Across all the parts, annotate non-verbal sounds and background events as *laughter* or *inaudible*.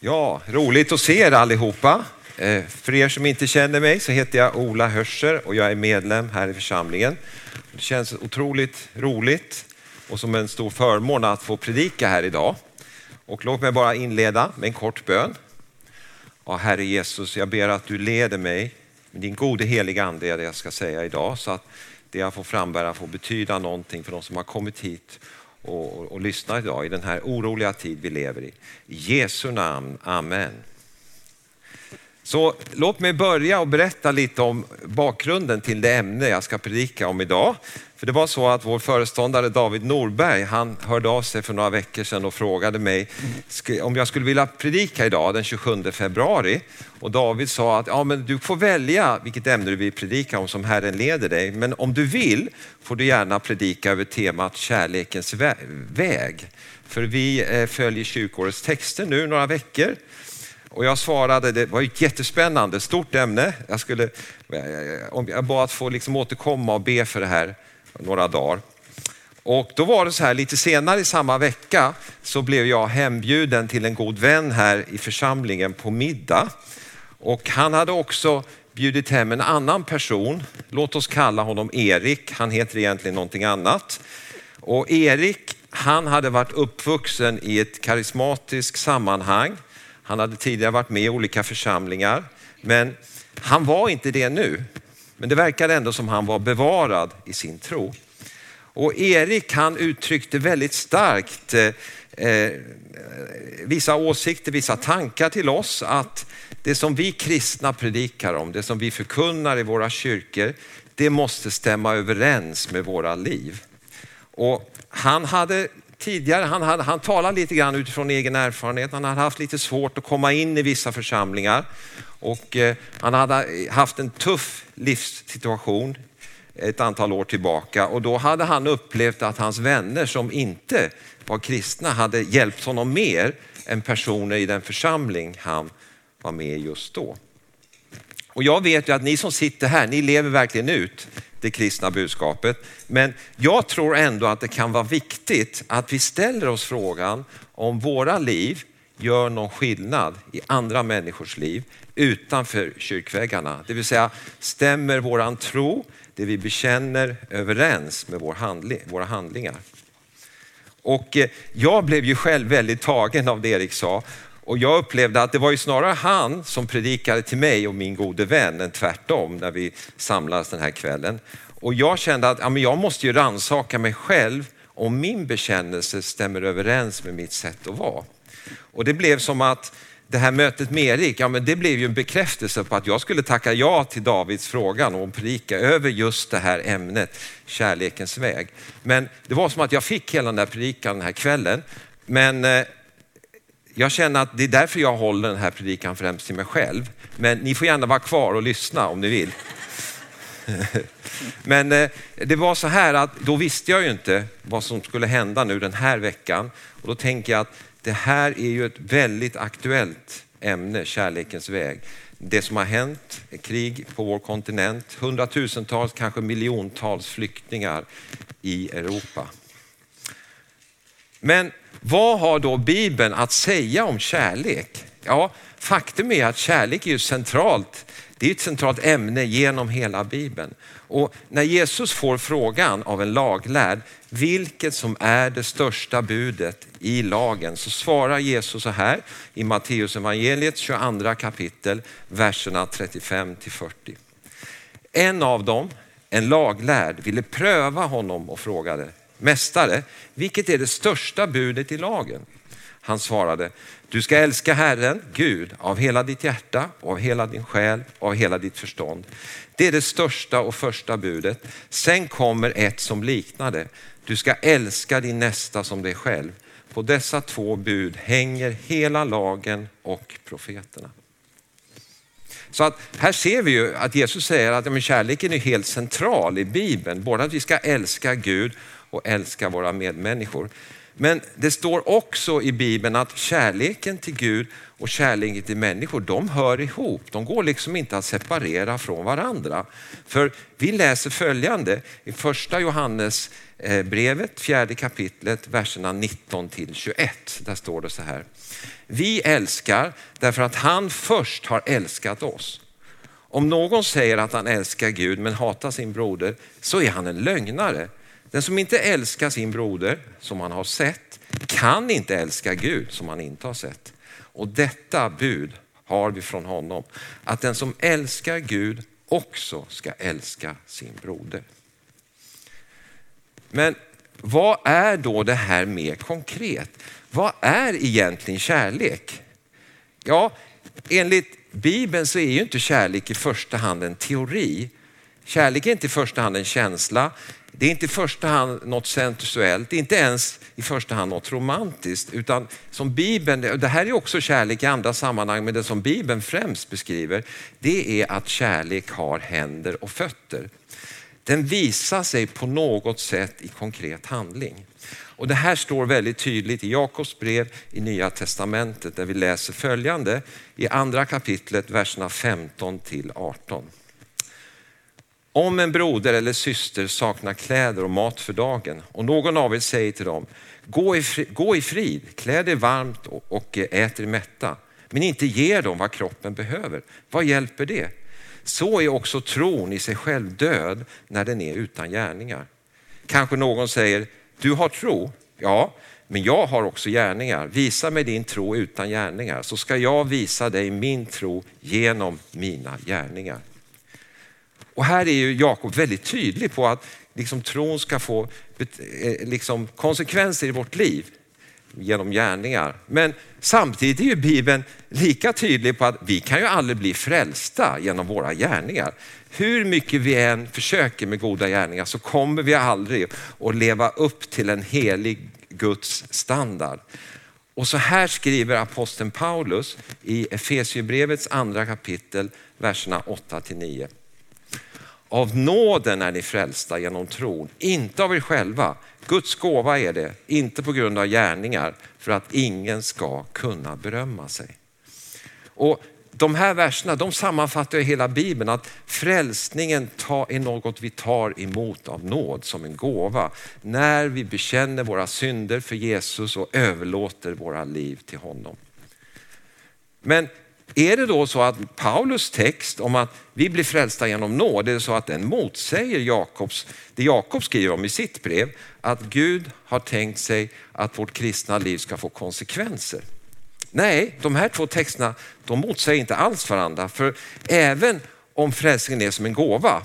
Ja, roligt att se er allihopa. Eh, för er som inte känner mig så heter jag Ola Hörser och jag är medlem här i församlingen. Det känns otroligt roligt och som en stor förmån att få predika här idag. Och låt mig bara inleda med en kort bön. Ja, Herre Jesus, jag ber att du leder mig med din gode heliga ande det jag ska säga idag så att det jag får frambära får betyda någonting för de som har kommit hit och, och, och idag i den här oroliga tid vi lever i. I Jesu namn, Amen. Så låt mig börja och berätta lite om bakgrunden till det ämne jag ska predika om idag. För det var så att vår föreståndare David Norberg, han hörde av sig för några veckor sedan och frågade mig om jag skulle vilja predika idag den 27 februari. Och David sa att ja, men du får välja vilket ämne du vill predika om som Herren leder dig. Men om du vill får du gärna predika över temat kärlekens väg. För vi eh, följer kyrkårets texter nu några veckor och jag svarade, det var ett jättespännande, stort ämne. Jag, skulle, eh, jag bad att få liksom återkomma och be för det här några dagar. Och då var det så här, lite senare i samma vecka så blev jag hembjuden till en god vän här i församlingen på middag. Och han hade också bjudit hem en annan person, låt oss kalla honom Erik, han heter egentligen någonting annat. Och Erik, han hade varit uppvuxen i ett karismatiskt sammanhang han hade tidigare varit med i olika församlingar, men han var inte det nu. Men det verkade ändå som han var bevarad i sin tro. Och Erik han uttryckte väldigt starkt eh, eh vissa åsikter, vissa tankar till oss att det som vi kristna predikar om, det som vi förkunnar i våra kyrkor, det måste stämma överens med våra liv. Och han hade tidigare, han, hade, han talade lite grann utifrån egen erfarenhet. Han hade haft lite svårt att komma in i vissa församlingar och eh, han hade haft en tuff livssituation ett antal år tillbaka och då hade han upplevt att hans vänner som inte var kristna hade hjälpt honom mer än personer i den församling han var med i just då. Och jag vet ju att ni som sitter här, ni lever verkligen ut det kristna budskapet. Men jag tror ändå att det kan vara viktigt att vi ställer oss frågan om våra liv gör någon skillnad i andra människors liv utanför kyrkväggarna. Det vill säga, stämmer våran tro, det vi bekänner, överens med vår handling, våra handlingar? Och eh, jag blev ju själv väldigt tagen av det Erik sa och jag upplevde att det var ju snarare han som predikade till mig och min gode vän än tvärtom när vi samlades den här kvällen. Och jag kände att ja, men jag måste ju ransaka mig själv om min bekännelse stämmer överens med mitt sätt att vara. Och det blev som att det här mötet med Erik, ja, men det blev ju en bekräftelse på att jag skulle tacka ja till Davids frågan och predika över just det här ämnet, kärlekens väg. Men det var som att jag fick hela den där predikan den här kvällen. Men eh, jag känner att det är därför jag håller den här predikan främst till mig själv. Men ni får gärna vara kvar och lyssna om ni vill. *laughs* Men eh, det var så här att då visste jag ju inte vad som skulle hända nu den här veckan. Och då tänker jag att det här är ju ett väldigt aktuellt ämne, kärlekens väg. Det som har hänt, krig på vår kontinent, hundratusentals, kanske miljontals flyktingar i Europa. Men vad har då Bibeln att säga om kärlek? Ja, faktum är att kärlek är ju centralt. Det är ett centralt ämne genom hela Bibeln. Och när Jesus får frågan av en laglärd, vilket som är det största budet i lagen, så svarar Jesus så här i Matteus evangeliet 22 kapitel, verserna 35 till 40. En av dem, en laglärd, ville pröva honom och frågade, Mästare, vilket är det största budet i lagen? Han svarade, du ska älska Herren, Gud, av hela ditt hjärta av hela din själ och av hela ditt förstånd. Det är det största och första budet. Sen kommer ett som liknar det. Du ska älska din nästa som dig själv. På dessa två bud hänger hela lagen och profeterna. Så att här ser vi ju att Jesus säger att ja, kärleken är helt central i Bibeln. Både att vi ska älska Gud och älska våra medmänniskor. Men det står också i Bibeln att kärleken till Gud och kärleken till människor, de hör ihop. De går liksom inte att separera från varandra. För vi läser följande i första Johannes eh, brevet, fjärde kapitlet, verserna 19 till 21. Där står det så här. Vi älskar därför att han först har älskat oss. Om någon säger att han älskar Gud men hatar sin broder så är han en lögnare. Den som inte älskar sin broder som han har sett kan inte älska Gud som han inte har sett. Och detta bud har vi från honom, att den som älskar Gud också ska älska sin broder. Men vad är då det här mer konkret? Vad är egentligen kärlek? Ja, enligt Bibeln så är ju inte kärlek i första hand en teori. Kärlek är inte i första hand en känsla. Det är inte i första hand något sensuellt, inte ens i första hand något romantiskt, utan som Bibeln, det här är också kärlek i andra sammanhang, men det som Bibeln främst beskriver, det är att kärlek har händer och fötter. Den visar sig på något sätt i konkret handling. Och Det här står väldigt tydligt i Jakobs brev i Nya Testamentet där vi läser följande i andra kapitlet, verserna 15 till 18. Om en broder eller syster saknar kläder och mat för dagen och någon av er säger till dem, gå i, fri, gå i frid, klä dig varmt och, och eh, ät er mätta, men inte ger dem vad kroppen behöver. Vad hjälper det? Så är också tron i sig själv död när den är utan gärningar. Kanske någon säger, du har tro, ja, men jag har också gärningar. Visa mig din tro utan gärningar så ska jag visa dig min tro genom mina gärningar. Och här är ju Jakob väldigt tydlig på att liksom, tron ska få eh, liksom, konsekvenser i vårt liv genom gärningar. Men samtidigt är ju Bibeln lika tydlig på att vi kan ju aldrig bli frälsta genom våra gärningar. Hur mycket vi än försöker med goda gärningar så kommer vi aldrig att leva upp till en helig Guds standard. Och så här skriver aposteln Paulus i Efesierbrevets andra kapitel, verserna 8 till 9. Av nåden är ni frälsta genom tron, inte av er själva. Guds gåva är det, inte på grund av gärningar, för att ingen ska kunna berömma sig. Och de här verserna de sammanfattar hela Bibeln, att frälsningen är något vi tar emot av nåd som en gåva. När vi bekänner våra synder för Jesus och överlåter våra liv till honom. Men är det då så att Paulus text om att vi blir frälsta genom nåd, är det så att den motsäger Jakobs, det Jakob skriver om i sitt brev, att Gud har tänkt sig att vårt kristna liv ska få konsekvenser? Nej, de här två texterna de motsäger inte alls varandra. För även om frälsningen är som en gåva,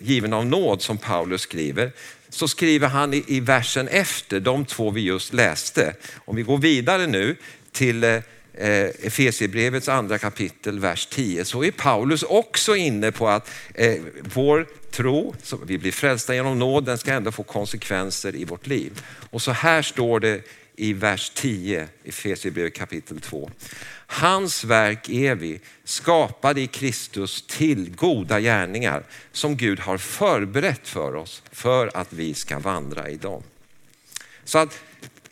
given av nåd som Paulus skriver, så skriver han i, i versen efter de två vi just läste. Om vi går vidare nu till eh, eh, Efesierbrevets andra kapitel, vers 10, så är Paulus också inne på att eh, vår tro, som vi blir frälsta genom nåd, den ska ändå få konsekvenser i vårt liv. Och så här står det i vers 10 i Efesierbrevet kapitel 2. Hans verk är vi, skapade i Kristus till goda gärningar som Gud har förberett för oss för att vi ska vandra i dem. Så att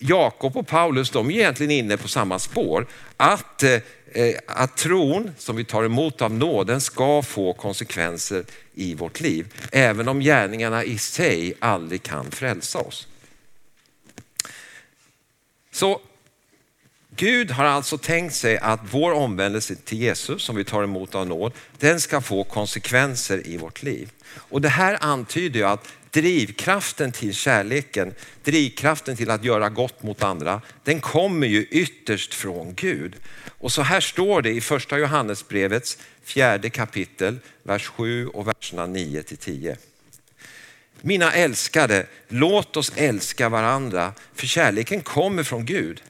Jakob och Paulus de är egentligen inne på samma spår. Att, eh, eh, att tron som vi tar emot av nåden ska få konsekvenser i vårt liv. Även om gärningarna i sig aldrig kan frälsa oss. Så Gud har alltså tänkt sig att vår omvändelse till Jesus som vi tar emot av nåd, den ska få konsekvenser i vårt liv. Och det här antyder ju att drivkraften till kärleken, drivkraften till att göra gott mot andra, den kommer ju ytterst från Gud. Och så här står det i första Johannesbrevets fjärde kapitel, vers 7 och verserna 9 till 10. Mina älskade, låt oss älska varandra, för kärleken kommer från Gud.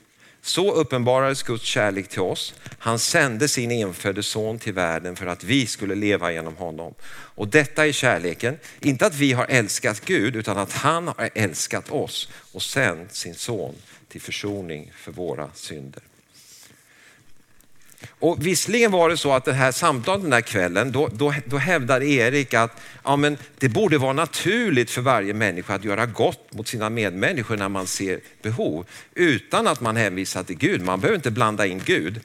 Så uppenbarades Guds kärlek till oss. Han sände sin enfödde son till världen för att vi skulle leva genom honom. Och detta är kärleken, inte att vi har älskat Gud utan att han har älskat oss och sänt sin son till försoning för våra synder. Och visserligen var det så att det här samtalet den där kvällen, då, då, då hävdade Erik att ja, men det borde vara naturligt för varje människa att göra gott mot sina medmänniskor när man ser behov, utan att man hänvisar till Gud. Man behöver inte blanda in Gud.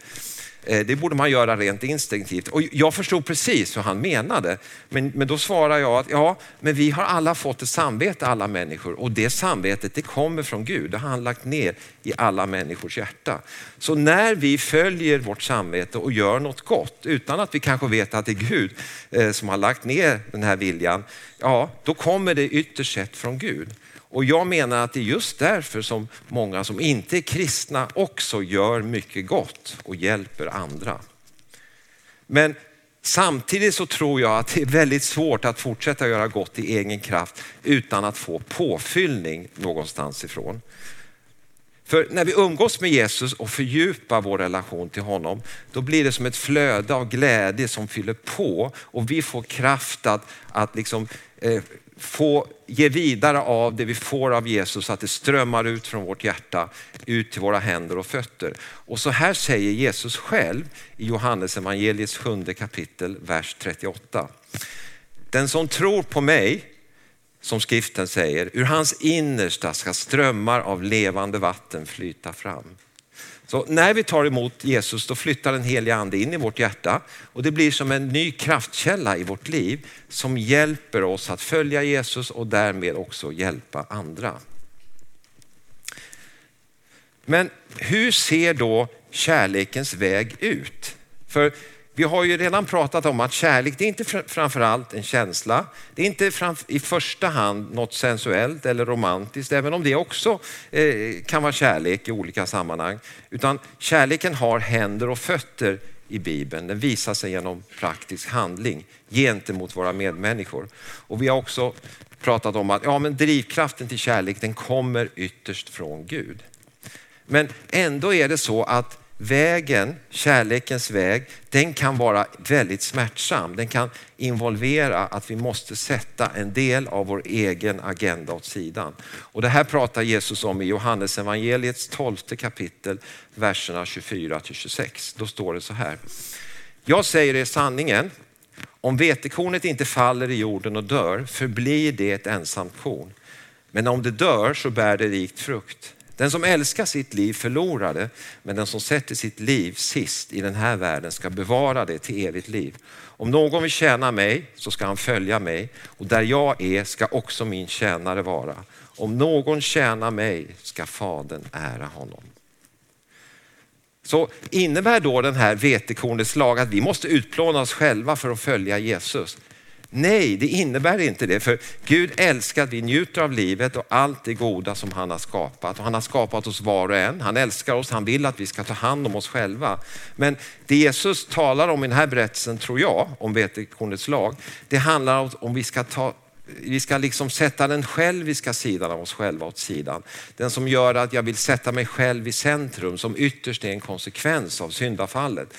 Eh, det borde man göra rent instinktivt. Och jag förstod precis hur han menade. Men, men då svarar jag att ja, men vi har alla fått ett samvete, alla människor. Och det samvetet det kommer från Gud. Det har han lagt ner i alla människors hjärta. Så när vi följer vårt samvete och gör något gott utan att vi kanske vet att det är Gud eh, som har lagt ner den här viljan, ja då kommer det ytterst sett från Gud. Och jag menar att det är just därför som många som inte är kristna också gör mycket gott och hjälper andra. Men samtidigt så tror jag att det är väldigt svårt att fortsätta göra gott i egen kraft utan att få påfyllning någonstans ifrån. För när vi umgås med Jesus och fördjupar vår relation till honom, då blir det som ett flöde av glädje som fyller på och vi får kraft att, att liksom, eh, få ge vidare av det vi får av Jesus så att det strömmar ut från vårt hjärta ut till våra händer och fötter. Och så här säger Jesus själv i Johannes evangeliets sjunde kapitel, vers 38. Den som tror på mig, som skriften säger, ur hans innersta ska strömmar av levande vatten flyta fram. Så när vi tar emot Jesus då flyttar den heliga ande in i vårt hjärta och det blir som en ny kraftkälla i vårt liv som hjälper oss att följa Jesus och därmed också hjälpa andra. Men hur ser då kärlekens väg ut? För vi har ju redan pratat om att kärlek, det är inte framförallt en känsla. Det är inte i första hand något sensuellt eller romantiskt, även om det också eh, kan vara kärlek i olika sammanhang. Utan kärleken har händer och fötter i Bibeln. Den visar sig genom praktisk handling gentemot våra medmänniskor. Och vi har också pratat om att ja, men drivkraften till kärlek den kommer ytterst från Gud. Men ändå är det så att vägen, kärlekens väg, den kan vara väldigt smärtsam. Den kan involvera att vi måste sätta en del av vår egen agenda åt sidan. Och det här pratar Jesus om i Johannes evangeliets 12 kapitel, verserna 24 till 26. Då står det så här. Jag säger er sanningen, om vetekornet inte faller i jorden och dör förblir det ett ensamt korn. Men om det dör så bär det rikt frukt. Den som älskar sitt liv förlorar det, men den som sätter sitt liv sist i den här världen ska bevara det till evigt liv. Om någon vill tjäna mig så ska han följa mig och där jag är ska också min tjänare vara. Om någon tjänar mig ska Fadern ära honom. Så innebär då den här vetekornets lag att vi måste utplåna oss själva för att följa Jesus? Nej, det innebär inte det. För Gud älskar att vi njuter av livet och allt det goda som han har skapat. Och han har skapat oss var och en. Han älskar oss, han vill att vi ska ta hand om oss själva. Men det Jesus talar om i den här berättelsen, tror jag, om vetekornets lag, det handlar om om vi ska ta vi ska liksom sätta den själviska sidan av oss själva åt sidan. Den som gör att jag vill sätta mig själv i centrum som ytterst är en konsekvens av syndafallet.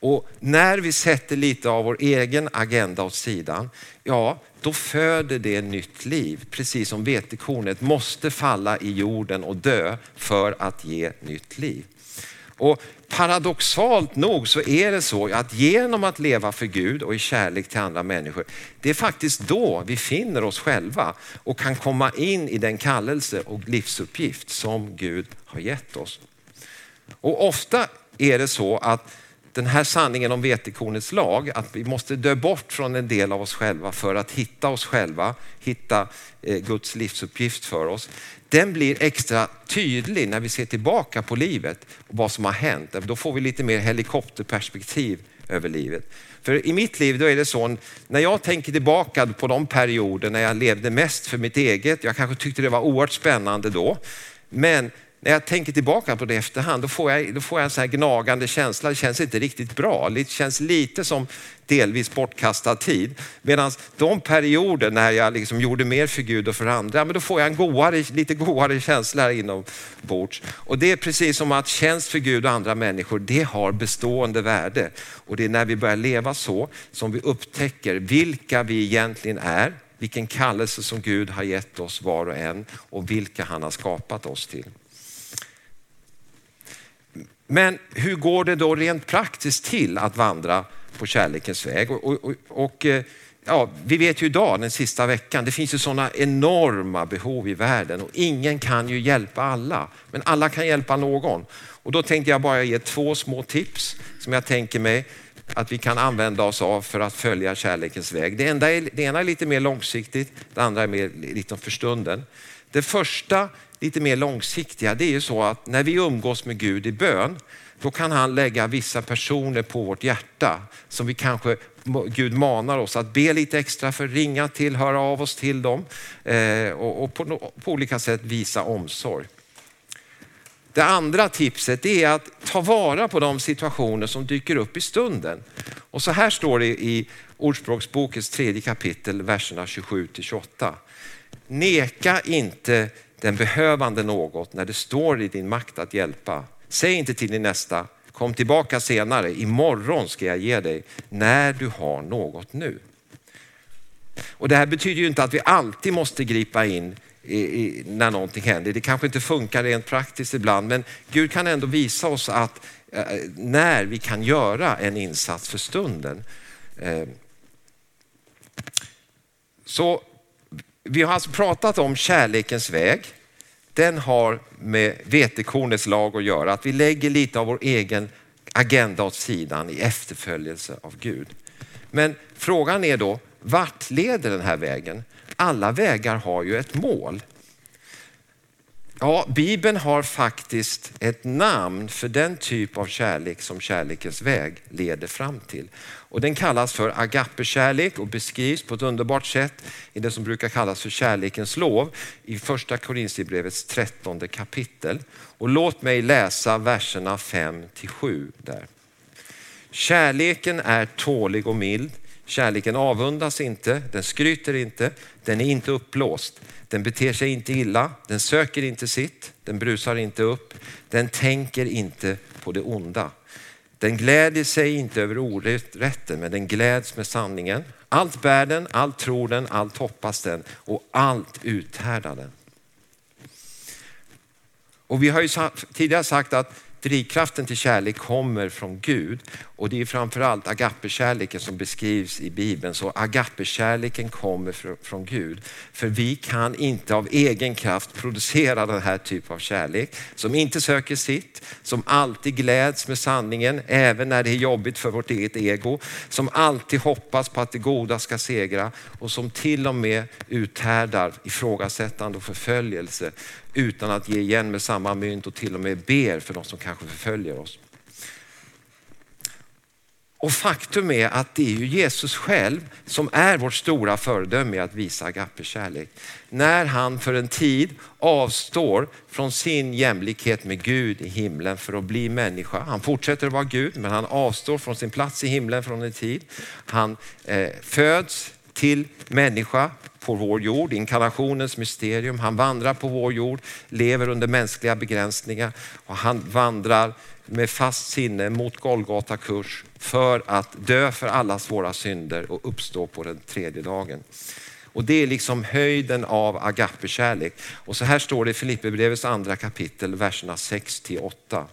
Och när vi sätter lite av vår egen agenda åt sidan, ja då föder det nytt liv. Precis som vetekornet måste falla i jorden och dö för att ge nytt liv. Och paradoxalt nog så är det så att genom att leva för Gud och i kärlek till andra människor, det är faktiskt då vi finner oss själva och kan komma in i den kallelse och livsuppgift som Gud har gett oss. Och ofta är det så att den här sanningen om vetekornets lag, att vi måste dö bort från en del av oss själva för att hitta oss själva, hitta eh, Guds livsuppgift för oss. Den blir extra tydlig när vi ser tillbaka på livet och vad som har hänt. Då får vi lite mer helikopterperspektiv över livet. För i mitt liv då är det så, när jag tänker tillbaka på de perioder när jag levde mest för mitt eget, jag kanske tyckte det var oerhört spännande då, men när jag tänker tillbaka på det i efterhand, då får jag, då får jag en så här gnagande känsla. Det känns inte riktigt bra. Det känns lite som delvis bortkastad tid. Medan de perioder när jag liksom gjorde mer för Gud och för andra, men då får jag en goare, lite goare känsla inombords. Och det är precis som att tjänst för Gud och andra människor, det har bestående värde. Och det är när vi börjar leva så som vi upptäcker vilka vi egentligen är, vilken kallelse som Gud har gett oss var och en och vilka han har skapat oss till. Men hur går det då rent praktiskt till att vandra på kärlekens väg? Och, och, och eh, ja, vi vet ju idag, den sista veckan, det finns ju sådana enorma behov i världen och ingen kan ju hjälpa alla. Men alla kan hjälpa någon. Och då tänkte jag bara ge två små tips som jag tänker mig att vi kan använda oss av för att följa kärlekens väg. Det, enda är, det ena är lite mer långsiktigt, det andra är mer lite för stunden. Det första, lite mer långsiktiga, det är ju så att när vi umgås med Gud i bön, då kan han lägga vissa personer på vårt hjärta som vi kanske, Gud manar oss att be lite extra för, ringa till, höra av oss till dem eh, och, på, på olika sätt visa omsorg. Det andra tipset är att ta vara på de situationer som dyker upp i stunden. Och så här står det i Ordspråksbokens tredje kapitel, verserna 27 till 28. Neka inte den behövande något när det står i din makt att hjälpa. Säg inte till din nästa, kom tillbaka senare, imorgon ska jag ge dig när du har något nu. Och Det här betyder ju inte att vi alltid måste gripa in i, i, när någonting händer. Det kanske inte funkar rent praktiskt ibland, men Gud kan ändå visa oss att eh, när vi kan göra en insats för stunden. Eh, så vi har alltså pratat om kärlekens väg. Den har med vetekornets lag att göra, att vi lägger lite av vår egen agenda åt sidan i efterföljelse av Gud. Men frågan är då, vart leder den här vägen? alla vägar har ju ett mål. Ja, Bibeln har faktiskt ett namn för den typ av kärlek som kärlekens väg leder fram till. Och den kallas för agape-kärlek och beskrivs på ett underbart sätt i det som brukar kallas för kärlekens lov i första Korintierbrevets trettonde kapitel. Och låt mig läsa verserna 5 till 7 där. Kärleken är tålig och mild. Kärleken avundas inte, den skryter inte, den är inte uppblåst. Den beter sig inte illa, den söker inte sitt, den brusar inte upp, den tänker inte på det onda. Den glädjer sig inte över orätten, men den gläds med sanningen. Allt bär den, allt tror den, allt hoppas den och allt uthärdar den. Och vi har ju tidigare sagt att Drivkraften till kärlek kommer från Gud och det är framförallt agape-kärleken som beskrivs i Bibeln. Så agape-kärleken kommer från Gud. För vi kan inte av egen kraft producera den här typen av kärlek som inte söker sitt, som alltid gläds med sanningen även när det är jobbigt för vårt eget ego, som alltid hoppas på att det goda ska segra och som till och med uthärdar ifrågasättande och förföljelse utan att ge igen med samma mynt och till och med ber för de som kanske förföljer oss. Och faktum är att det är ju Jesus själv som är vårt stora föredöme i att visa agape-kärlek. När han för en tid avstår från sin jämlikhet med Gud i himlen för att bli människa. Han fortsätter att vara Gud men han avstår från sin plats i himlen från en tid. Han eh, föds till människa på vår jord, inkarnationens mysterium. Han vandrar på vår jord, lever under mänskliga begränsningar och han vandrar med fast sinne mot Golgata kurs för att dö för allas våra synder och uppstå på den tredje dagen. Och Det är liksom höjden av agape-kärlek. Och så här står det i Filipperbrevets andra kapitel, verserna 6 till 8.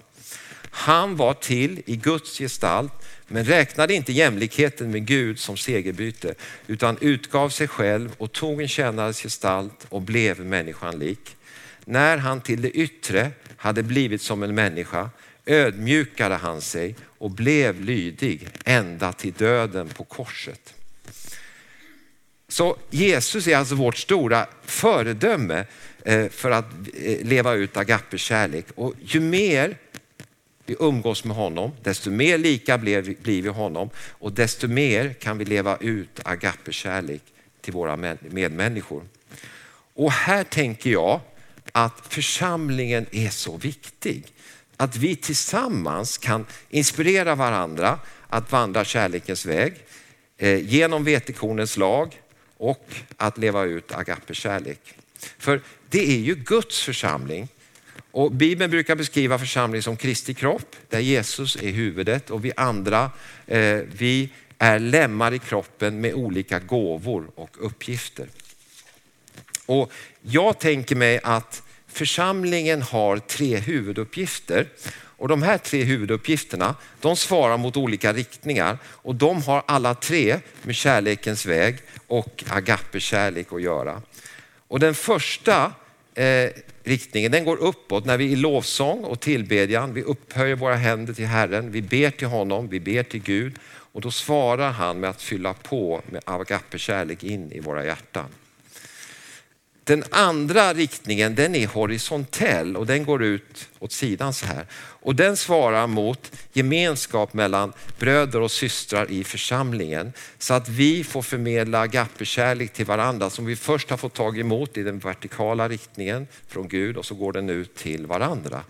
Han var till i Guds gestalt men räknade inte jämlikheten med Gud som segerbyte utan utgav sig själv och tog en tjänares gestalt och blev människan lik. När han till det yttre hade blivit som en människa ödmjukade han sig och blev lydig ända till döden på korset. Så Jesus är alltså vårt stora föredöme eh, för att eh, leva ut agape kärlek. Och ju mer vi umgås med honom, desto mer lika blir vi honom och desto mer kan vi leva ut agape-kärlek till våra medmänniskor. Och här tänker jag att församlingen är så viktig. Att vi tillsammans kan inspirera varandra att vandra kärlekens väg eh, genom vetekornens lag och att leva ut agape-kärlek. För det är ju Guds församling och Bibeln brukar beskriva församlingen som Kristi kropp, där Jesus är huvudet och vi andra, eh, vi är lemmar i kroppen med olika gåvor och uppgifter. Och jag tänker mig att församlingen har tre huvuduppgifter Och de här tre huvuduppgifterna, de svarar mot olika riktningar och de har alla tre med kärlekens väg och agape-kärlek att göra. Och den första eh, riktningen den går uppåt när vi i lovsång och tillbedjan, vi upphöjer våra händer till Herren, vi ber till honom, vi ber till Gud och då svarar han med att fylla på med agape-kärlek in i våra hjärtan. Den andra riktningen den är horisontell och den går ut åt sidan så här. Och den svarar mot gemenskap mellan bröder och systrar i församlingen. Så att vi får förmedla agape-kärlek till varandra som vi först har fått tag emot i den vertikala riktningen från Gud och så går den ut till varandra.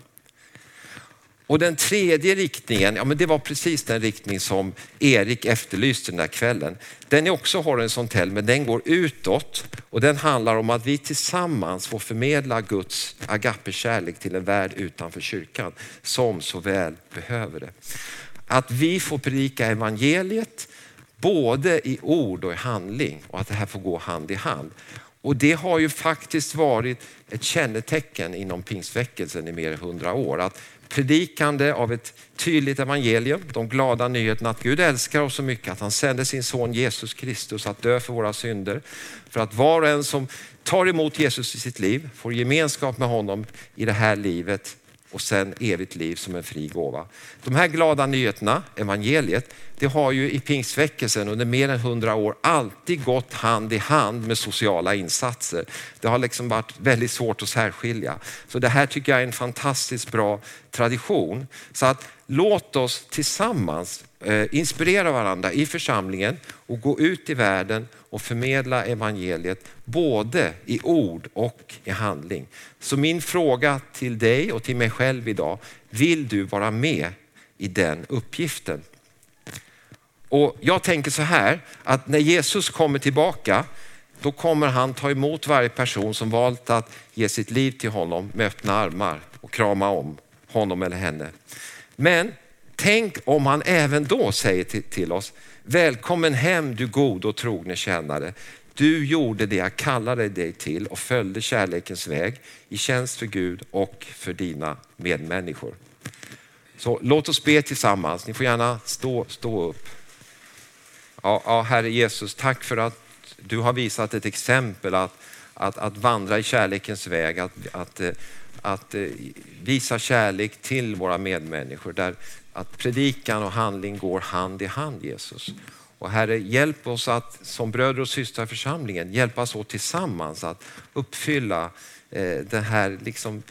Och den tredje riktningen, ja men det var precis den riktning som Erik efterlyste den där kvällen. Den är också horisontell men den går utåt och den handlar om att vi tillsammans får förmedla Guds agape-kärlek till en värld utanför kyrkan som så väl behöver det. Att vi får predika evangeliet både i ord och i handling och att det här får gå hand i hand. Och det har ju faktiskt varit ett kännetecken inom pingstväckelsen i mer än hundra år. Att predikande av ett tydligt evangelium, de glada nyheterna att Gud älskar oss så mycket att han sände sin son Jesus Kristus att dö för våra synder. För att var och en som tar emot Jesus i sitt liv får gemenskap med honom i det här livet och sen evigt liv som en fri gåva. De här glada nyheterna, evangeliet, det har ju i pingstväckelsen under mer än hundra år alltid gått hand i hand med sociala insatser. Det har liksom varit väldigt svårt att särskilja. Så det här tycker jag är en fantastiskt bra tradition. Så att låt oss tillsammans Eh, inspirera varandra i församlingen och gå ut i världen och förmedla evangeliet både i ord och i handling. Så min fråga till dig och till mig själv idag, vill du vara med i den uppgiften? Och Jag tänker så här att när Jesus kommer tillbaka då kommer han ta emot varje person som valt att ge sitt liv till honom med öppna armar och krama om honom eller henne. Men tänk om han även då säger till, till oss, välkommen hem du god och trogne tjänare. Du gjorde det jag kallade dig till och följde kärlekens väg i tjänst för Gud och för dina medmänniskor. Så låt oss be tillsammans. Ni får gärna stå, stå upp. Ja, ja, Herre Jesus, tack för att du har visat ett exempel att, att, att vandra i kärlekens väg, att, att, eh, att eh, visa kärlek till våra medmänniskor. Där att predikan och handling går hand i hand Jesus. Och Herre, hjälp oss att som bröder och systrar i församlingen hjälpas åt tillsammans att uppfylla eh, den här liksom,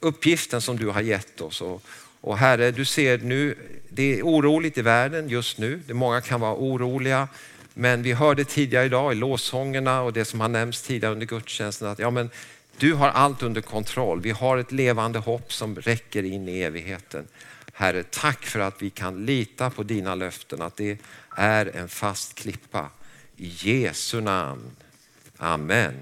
uppgiften som du har gett oss. Och, och Herre, du ser nu, det är oroligt i världen just nu. Det många kan vara oroliga. Men vi hörde tidigare idag i låsångerna och det som har nämnts tidigare under gudstjänsten att ja, men du har allt under kontroll. Vi har ett levande hopp som räcker in i evigheten. Herre, tack för att vi kan lita på dina löften, att det är en fast klippa. I Jesu namn. Amen.